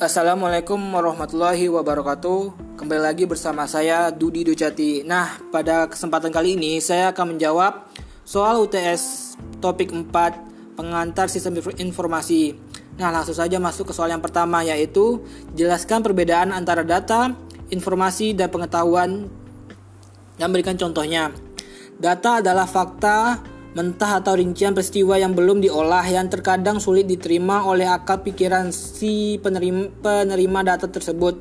Assalamualaikum warahmatullahi wabarakatuh. Kembali lagi bersama saya Dudi Ducati Nah pada kesempatan kali ini saya akan menjawab soal UTS topik 4 Pengantar sistem informasi. Nah langsung saja masuk ke soal yang pertama yaitu Jelaskan perbedaan antara data, informasi, dan pengetahuan. Dan berikan contohnya. Data adalah fakta mentah atau rincian peristiwa yang belum diolah yang terkadang sulit diterima oleh akal pikiran si penerima, penerima data tersebut.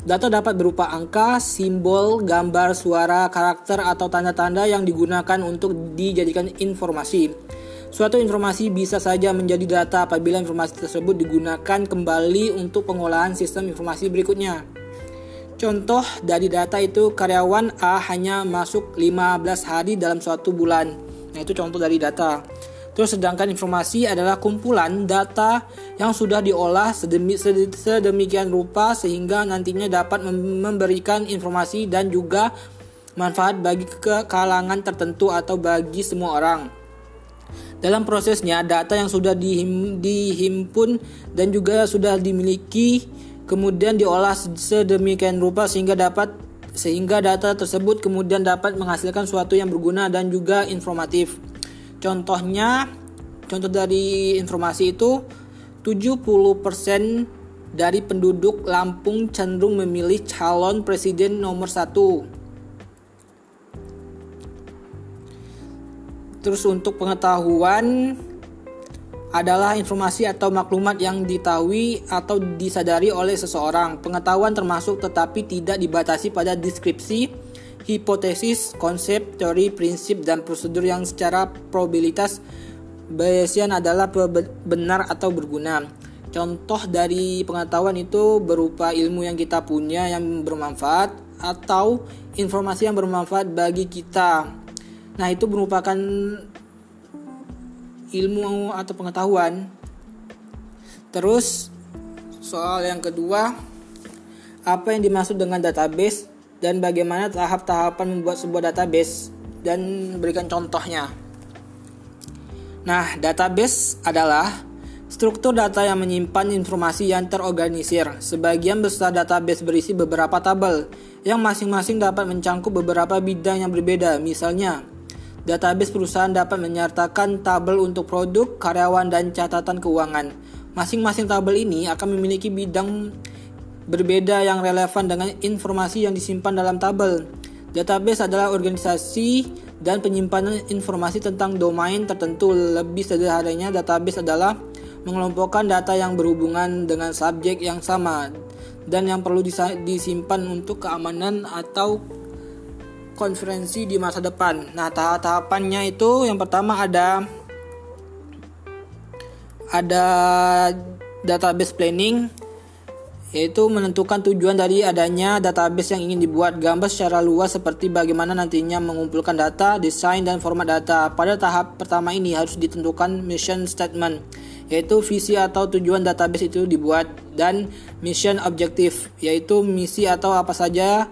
Data dapat berupa angka, simbol, gambar, suara, karakter, atau tanda-tanda yang digunakan untuk dijadikan informasi. Suatu informasi bisa saja menjadi data apabila informasi tersebut digunakan kembali untuk pengolahan sistem informasi berikutnya. Contoh dari data itu karyawan A hanya masuk 15 hari dalam suatu bulan. Nah, itu contoh dari data. Terus sedangkan informasi adalah kumpulan data yang sudah diolah sedemi, sedemikian rupa sehingga nantinya dapat memberikan informasi dan juga manfaat bagi ke kalangan tertentu atau bagi semua orang. Dalam prosesnya, data yang sudah dihim, dihimpun dan juga sudah dimiliki kemudian diolah sedemikian rupa sehingga dapat sehingga data tersebut kemudian dapat menghasilkan suatu yang berguna dan juga informatif. Contohnya, contoh dari informasi itu 70% dari penduduk Lampung cenderung memilih calon presiden nomor satu. Terus untuk pengetahuan adalah informasi atau maklumat yang diketahui atau disadari oleh seseorang. Pengetahuan termasuk tetapi tidak dibatasi pada deskripsi, hipotesis, konsep, teori, prinsip, dan prosedur yang secara probabilitas Bayesian adalah benar atau berguna. Contoh dari pengetahuan itu berupa ilmu yang kita punya yang bermanfaat atau informasi yang bermanfaat bagi kita. Nah, itu merupakan ilmu atau pengetahuan. Terus soal yang kedua, apa yang dimaksud dengan database dan bagaimana tahap-tahapan membuat sebuah database dan berikan contohnya. Nah, database adalah struktur data yang menyimpan informasi yang terorganisir. Sebagian besar database berisi beberapa tabel yang masing-masing dapat mencangkup beberapa bidang yang berbeda. Misalnya, Database perusahaan dapat menyertakan tabel untuk produk, karyawan, dan catatan keuangan. Masing-masing tabel ini akan memiliki bidang berbeda yang relevan dengan informasi yang disimpan dalam tabel. Database adalah organisasi dan penyimpanan informasi tentang domain tertentu. Lebih sederhananya, database adalah mengelompokkan data yang berhubungan dengan subjek yang sama dan yang perlu disimpan untuk keamanan atau konferensi di masa depan. Nah, tahap-tahapannya itu yang pertama ada ada database planning yaitu menentukan tujuan dari adanya database yang ingin dibuat gambar secara luas seperti bagaimana nantinya mengumpulkan data, desain dan format data. Pada tahap pertama ini harus ditentukan mission statement yaitu visi atau tujuan database itu dibuat dan mission objektif yaitu misi atau apa saja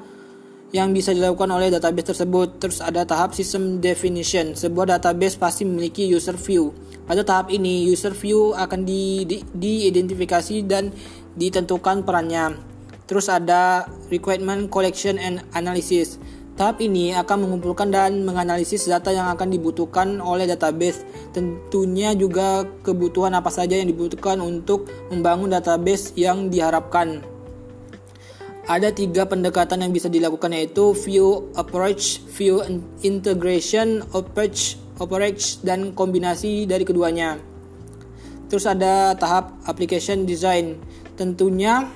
yang bisa dilakukan oleh database tersebut. Terus ada tahap system definition. Sebuah database pasti memiliki user view. Pada tahap ini, user view akan di, di, diidentifikasi dan ditentukan perannya. Terus ada requirement collection and analysis. Tahap ini akan mengumpulkan dan menganalisis data yang akan dibutuhkan oleh database. Tentunya juga kebutuhan apa saja yang dibutuhkan untuk membangun database yang diharapkan. Ada tiga pendekatan yang bisa dilakukan yaitu view approach, view integration, approach, approach dan kombinasi dari keduanya. Terus ada tahap application design. Tentunya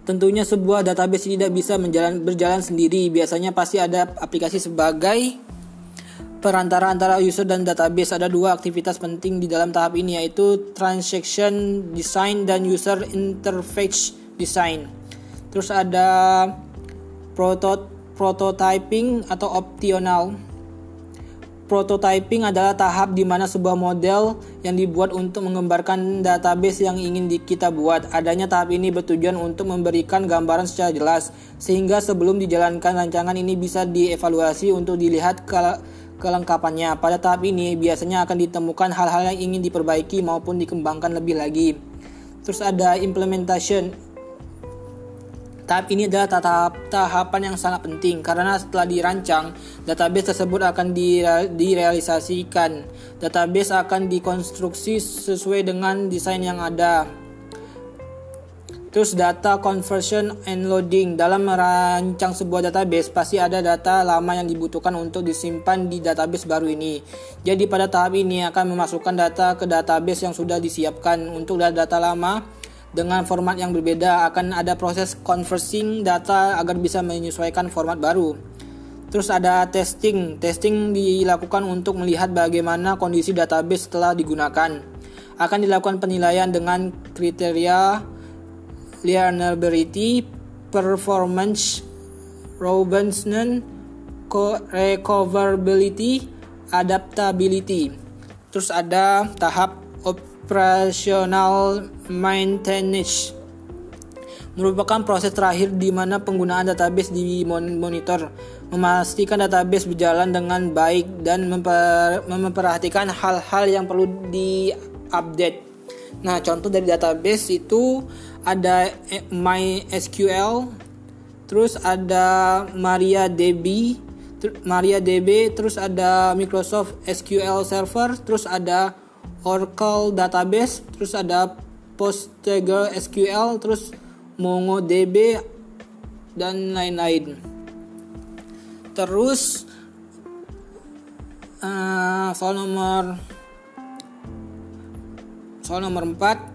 Tentunya sebuah database tidak bisa menjalan, berjalan sendiri. Biasanya pasti ada aplikasi sebagai perantara antara user dan database ada dua aktivitas penting di dalam tahap ini yaitu transaction design dan user interface design. Terus ada proto prototyping atau optional. Prototyping adalah tahap di mana sebuah model yang dibuat untuk menggambarkan database yang ingin kita buat. Adanya tahap ini bertujuan untuk memberikan gambaran secara jelas, sehingga sebelum dijalankan rancangan ini bisa dievaluasi untuk dilihat kelengkapannya. Pada tahap ini biasanya akan ditemukan hal-hal yang ingin diperbaiki maupun dikembangkan lebih lagi. Terus ada implementation. Tahap ini adalah tahap tahapan yang sangat penting karena setelah dirancang, database tersebut akan direalisasikan. Database akan dikonstruksi sesuai dengan desain yang ada. Terus data conversion and loading. Dalam merancang sebuah database pasti ada data lama yang dibutuhkan untuk disimpan di database baru ini. Jadi pada tahap ini akan memasukkan data ke database yang sudah disiapkan. Untuk data lama dengan format yang berbeda akan ada proses conversing data agar bisa menyesuaikan format baru. Terus ada testing. Testing dilakukan untuk melihat bagaimana kondisi database setelah digunakan. Akan dilakukan penilaian dengan kriteria learnability, performance, robustness, recoverability, adaptability. Terus ada tahap operational maintenance merupakan proses terakhir di mana penggunaan database di monitor memastikan database berjalan dengan baik dan memper memperhatikan hal-hal yang perlu diupdate. Nah, contoh dari database itu ada MySQL, terus ada MariaDB, MariaDB, terus ada Microsoft SQL Server, terus ada Oracle Database, terus ada PostgreSQL, terus MongoDB dan lain-lain. Terus uh, soal nomor soal nomor 4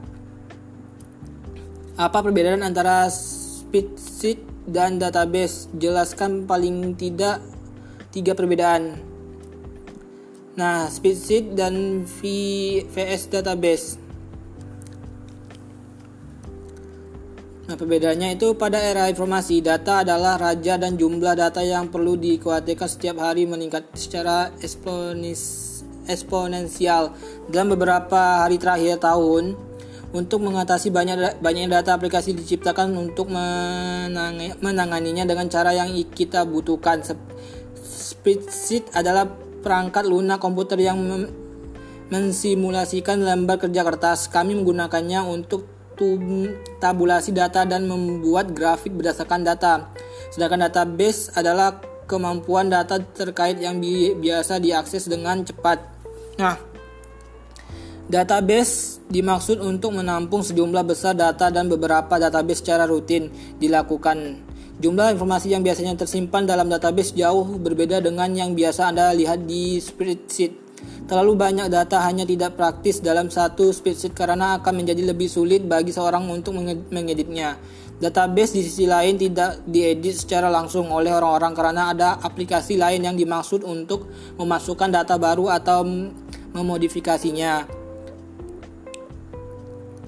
apa perbedaan antara spreadsheet dan database? Jelaskan paling tidak tiga perbedaan. Nah, spreadsheet dan VS database. Nah, perbedaannya itu pada era informasi, data adalah raja dan jumlah data yang perlu dikhawatirkan setiap hari meningkat secara eksponensial. Dalam beberapa hari terakhir tahun, untuk mengatasi banyak banyak data aplikasi diciptakan untuk menang, menanganinya dengan cara yang kita butuhkan. Spreadsheet adalah perangkat lunak komputer yang mensimulasikan lembar kerja kertas. Kami menggunakannya untuk tabulasi data dan membuat grafik berdasarkan data. Sedangkan database adalah kemampuan data terkait yang bi biasa diakses dengan cepat. Nah, Database dimaksud untuk menampung sejumlah besar data dan beberapa database secara rutin dilakukan. Jumlah informasi yang biasanya tersimpan dalam database jauh berbeda dengan yang biasa Anda lihat di spreadsheet. Terlalu banyak data hanya tidak praktis dalam satu spreadsheet karena akan menjadi lebih sulit bagi seorang untuk mengeditnya. Database di sisi lain tidak diedit secara langsung oleh orang-orang karena ada aplikasi lain yang dimaksud untuk memasukkan data baru atau memodifikasinya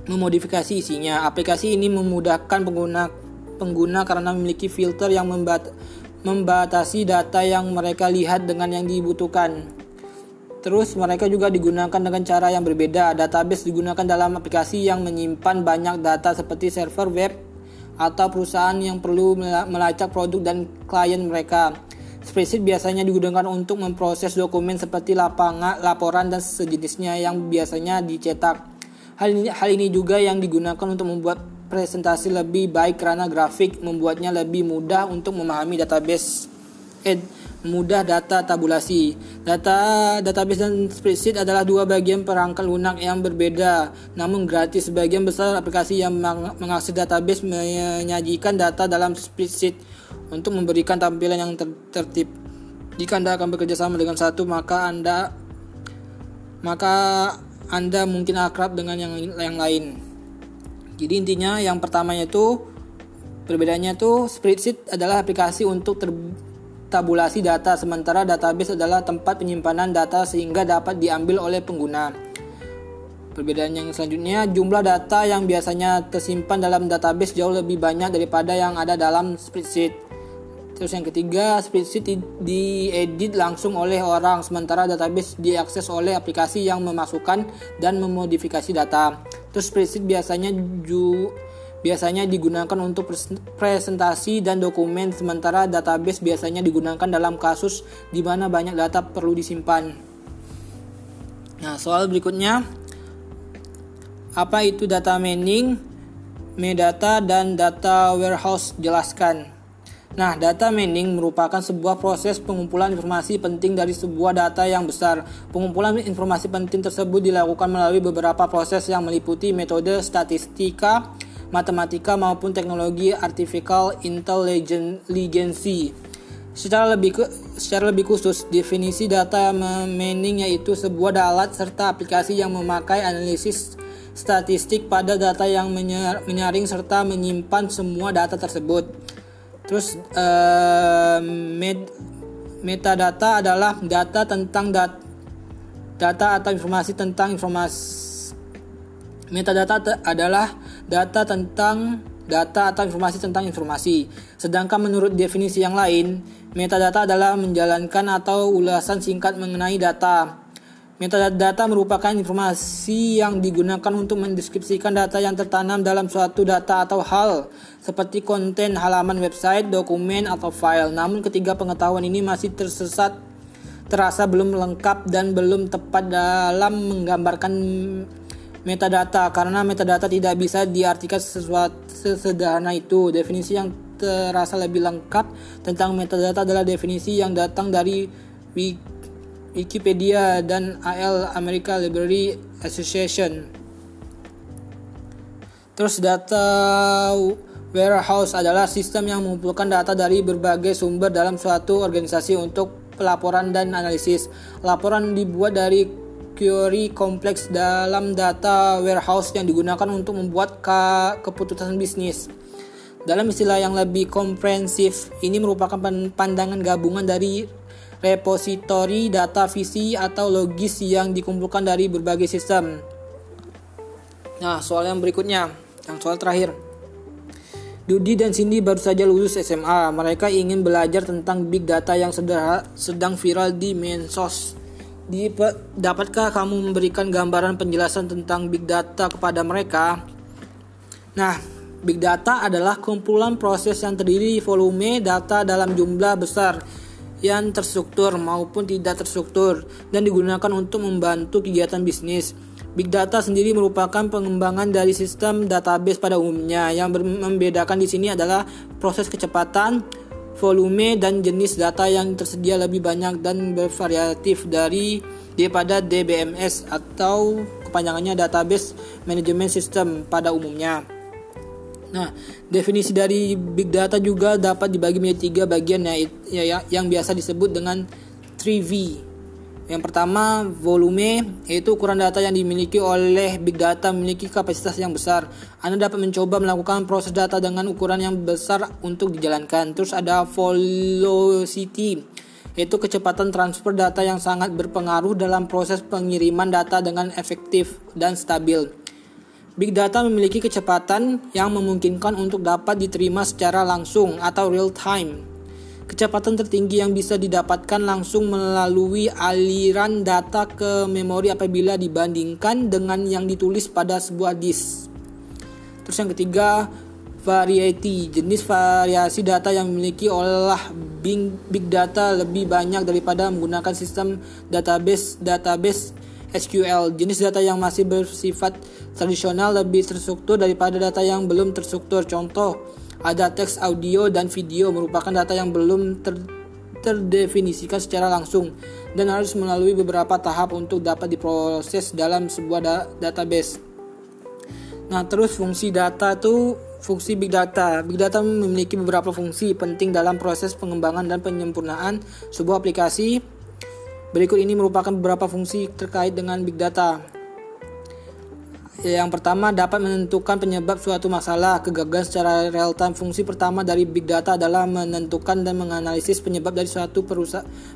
memodifikasi isinya. Aplikasi ini memudahkan pengguna pengguna karena memiliki filter yang membat membatasi data yang mereka lihat dengan yang dibutuhkan. Terus mereka juga digunakan dengan cara yang berbeda. Database digunakan dalam aplikasi yang menyimpan banyak data seperti server web atau perusahaan yang perlu melacak produk dan klien mereka. Spreadsheet biasanya digunakan untuk memproses dokumen seperti lapangan, laporan dan sejenisnya yang biasanya dicetak. Hal ini, hal ini juga yang digunakan untuk membuat presentasi lebih baik karena grafik membuatnya lebih mudah untuk memahami database eh, mudah data tabulasi. Data database dan spreadsheet adalah dua bagian perangkat lunak yang berbeda, namun gratis. Sebagian besar aplikasi yang mengakses database menyajikan data dalam spreadsheet untuk memberikan tampilan yang ter tertib. Jika Anda akan bekerja sama dengan satu, maka Anda maka anda mungkin akrab dengan yang yang lain. Jadi intinya yang pertamanya itu perbedaannya itu spreadsheet adalah aplikasi untuk tabulasi data sementara database adalah tempat penyimpanan data sehingga dapat diambil oleh pengguna. Perbedaan yang selanjutnya, jumlah data yang biasanya tersimpan dalam database jauh lebih banyak daripada yang ada dalam spreadsheet. Terus yang ketiga, spreadsheet diedit langsung oleh orang, sementara database diakses oleh aplikasi yang memasukkan dan memodifikasi data. Terus spreadsheet biasanya ju biasanya digunakan untuk presentasi dan dokumen, sementara database biasanya digunakan dalam kasus di mana banyak data perlu disimpan. Nah, soal berikutnya, apa itu data mining, metadata, dan data warehouse? Jelaskan. Nah, data mining merupakan sebuah proses pengumpulan informasi penting dari sebuah data yang besar. Pengumpulan informasi penting tersebut dilakukan melalui beberapa proses yang meliputi metode statistika, matematika maupun teknologi artificial intelligence. Secara lebih secara lebih khusus, definisi data mining yaitu sebuah alat serta aplikasi yang memakai analisis statistik pada data yang menyaring serta menyimpan semua data tersebut. Terus uh, met, metadata adalah data tentang dat, data atau informasi tentang informasi metadata adalah data tentang data atau informasi tentang informasi. Sedangkan menurut definisi yang lain, metadata adalah menjalankan atau ulasan singkat mengenai data. Metadata merupakan informasi yang digunakan untuk mendeskripsikan data yang tertanam dalam suatu data atau hal, seperti konten halaman website, dokumen, atau file. Namun ketiga pengetahuan ini masih tersesat, terasa belum lengkap dan belum tepat dalam menggambarkan metadata karena metadata tidak bisa diartikan sesuatu sesederhana itu. Definisi yang terasa lebih lengkap tentang metadata adalah definisi yang datang dari Wiki Wikipedia dan AL America Library Association. Terus data warehouse adalah sistem yang mengumpulkan data dari berbagai sumber dalam suatu organisasi untuk pelaporan dan analisis. Laporan dibuat dari query kompleks dalam data warehouse yang digunakan untuk membuat keputusan bisnis. Dalam istilah yang lebih komprehensif, ini merupakan pandangan gabungan dari repositori data visi atau logis yang dikumpulkan dari berbagai sistem. Nah, soal yang berikutnya, yang soal terakhir. Dudi dan Cindy baru saja lulus SMA. Mereka ingin belajar tentang big data yang sedang viral di Mensos. Dapatkah kamu memberikan gambaran penjelasan tentang big data kepada mereka? Nah, big data adalah kumpulan proses yang terdiri volume data dalam jumlah besar yang terstruktur maupun tidak terstruktur dan digunakan untuk membantu kegiatan bisnis. Big data sendiri merupakan pengembangan dari sistem database pada umumnya. Yang membedakan di sini adalah proses kecepatan, volume dan jenis data yang tersedia lebih banyak dan bervariatif dari daripada DBMS atau kepanjangannya Database Management System pada umumnya. Nah, definisi dari big data juga dapat dibagi menjadi tiga bagian ya, ya, ya yang biasa disebut dengan 3V. Yang pertama, volume, yaitu ukuran data yang dimiliki oleh big data memiliki kapasitas yang besar. Anda dapat mencoba melakukan proses data dengan ukuran yang besar untuk dijalankan. Terus ada velocity, yaitu kecepatan transfer data yang sangat berpengaruh dalam proses pengiriman data dengan efektif dan stabil. Big data memiliki kecepatan yang memungkinkan untuk dapat diterima secara langsung atau real time. Kecepatan tertinggi yang bisa didapatkan langsung melalui aliran data ke memori apabila dibandingkan dengan yang ditulis pada sebuah disk. Terus yang ketiga, variety, jenis variasi data yang memiliki olah big data lebih banyak daripada menggunakan sistem database database SQL. Jenis data yang masih bersifat tradisional lebih terstruktur daripada data yang belum terstruktur. Contoh, ada teks, audio, dan video merupakan data yang belum ter terdefinisikan secara langsung dan harus melalui beberapa tahap untuk dapat diproses dalam sebuah da database. Nah, terus fungsi data itu fungsi big data. Big data memiliki beberapa fungsi penting dalam proses pengembangan dan penyempurnaan sebuah aplikasi Berikut ini merupakan beberapa fungsi terkait dengan big data. Yang pertama dapat menentukan penyebab suatu masalah kegagalan secara real time. Fungsi pertama dari big data adalah menentukan dan menganalisis penyebab dari suatu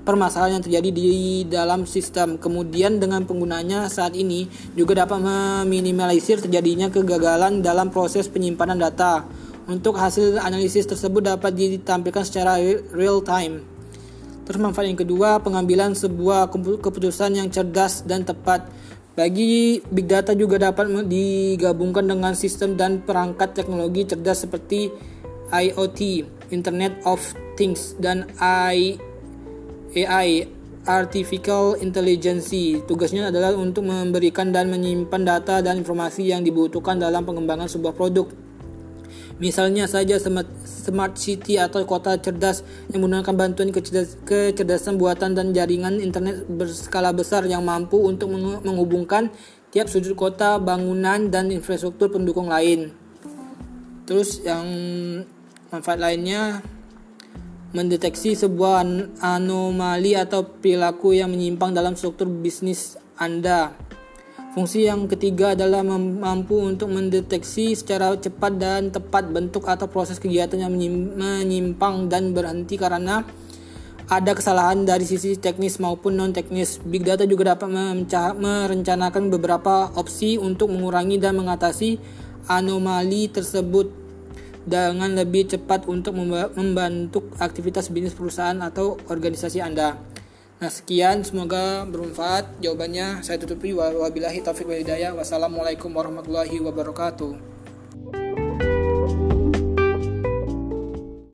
permasalahan yang terjadi di dalam sistem. Kemudian dengan penggunanya saat ini juga dapat meminimalisir terjadinya kegagalan dalam proses penyimpanan data. Untuk hasil analisis tersebut dapat ditampilkan secara real time. Terus manfaat yang kedua, pengambilan sebuah keputusan yang cerdas dan tepat. Bagi big data juga dapat digabungkan dengan sistem dan perangkat teknologi cerdas seperti IoT, Internet of Things, dan AI, Artificial Intelligence. Tugasnya adalah untuk memberikan dan menyimpan data dan informasi yang dibutuhkan dalam pengembangan sebuah produk. Misalnya saja smart, smart city atau kota cerdas yang menggunakan bantuan kecerdas, kecerdasan buatan dan jaringan internet berskala besar yang mampu untuk menghubungkan tiap sudut kota, bangunan, dan infrastruktur pendukung lain. Terus yang manfaat lainnya mendeteksi sebuah anomali atau perilaku yang menyimpang dalam struktur bisnis Anda Fungsi yang ketiga adalah mampu untuk mendeteksi secara cepat dan tepat bentuk atau proses kegiatan yang menyimpang dan berhenti karena ada kesalahan dari sisi teknis maupun non teknis. Big data juga dapat merencanakan beberapa opsi untuk mengurangi dan mengatasi anomali tersebut dengan lebih cepat untuk membantu aktivitas bisnis perusahaan atau organisasi Anda. Nah sekian semoga bermanfaat. Jawabannya saya tutupi. Wabillahi taufiq wa hidayah. Wassalamualaikum warahmatullahi wabarakatuh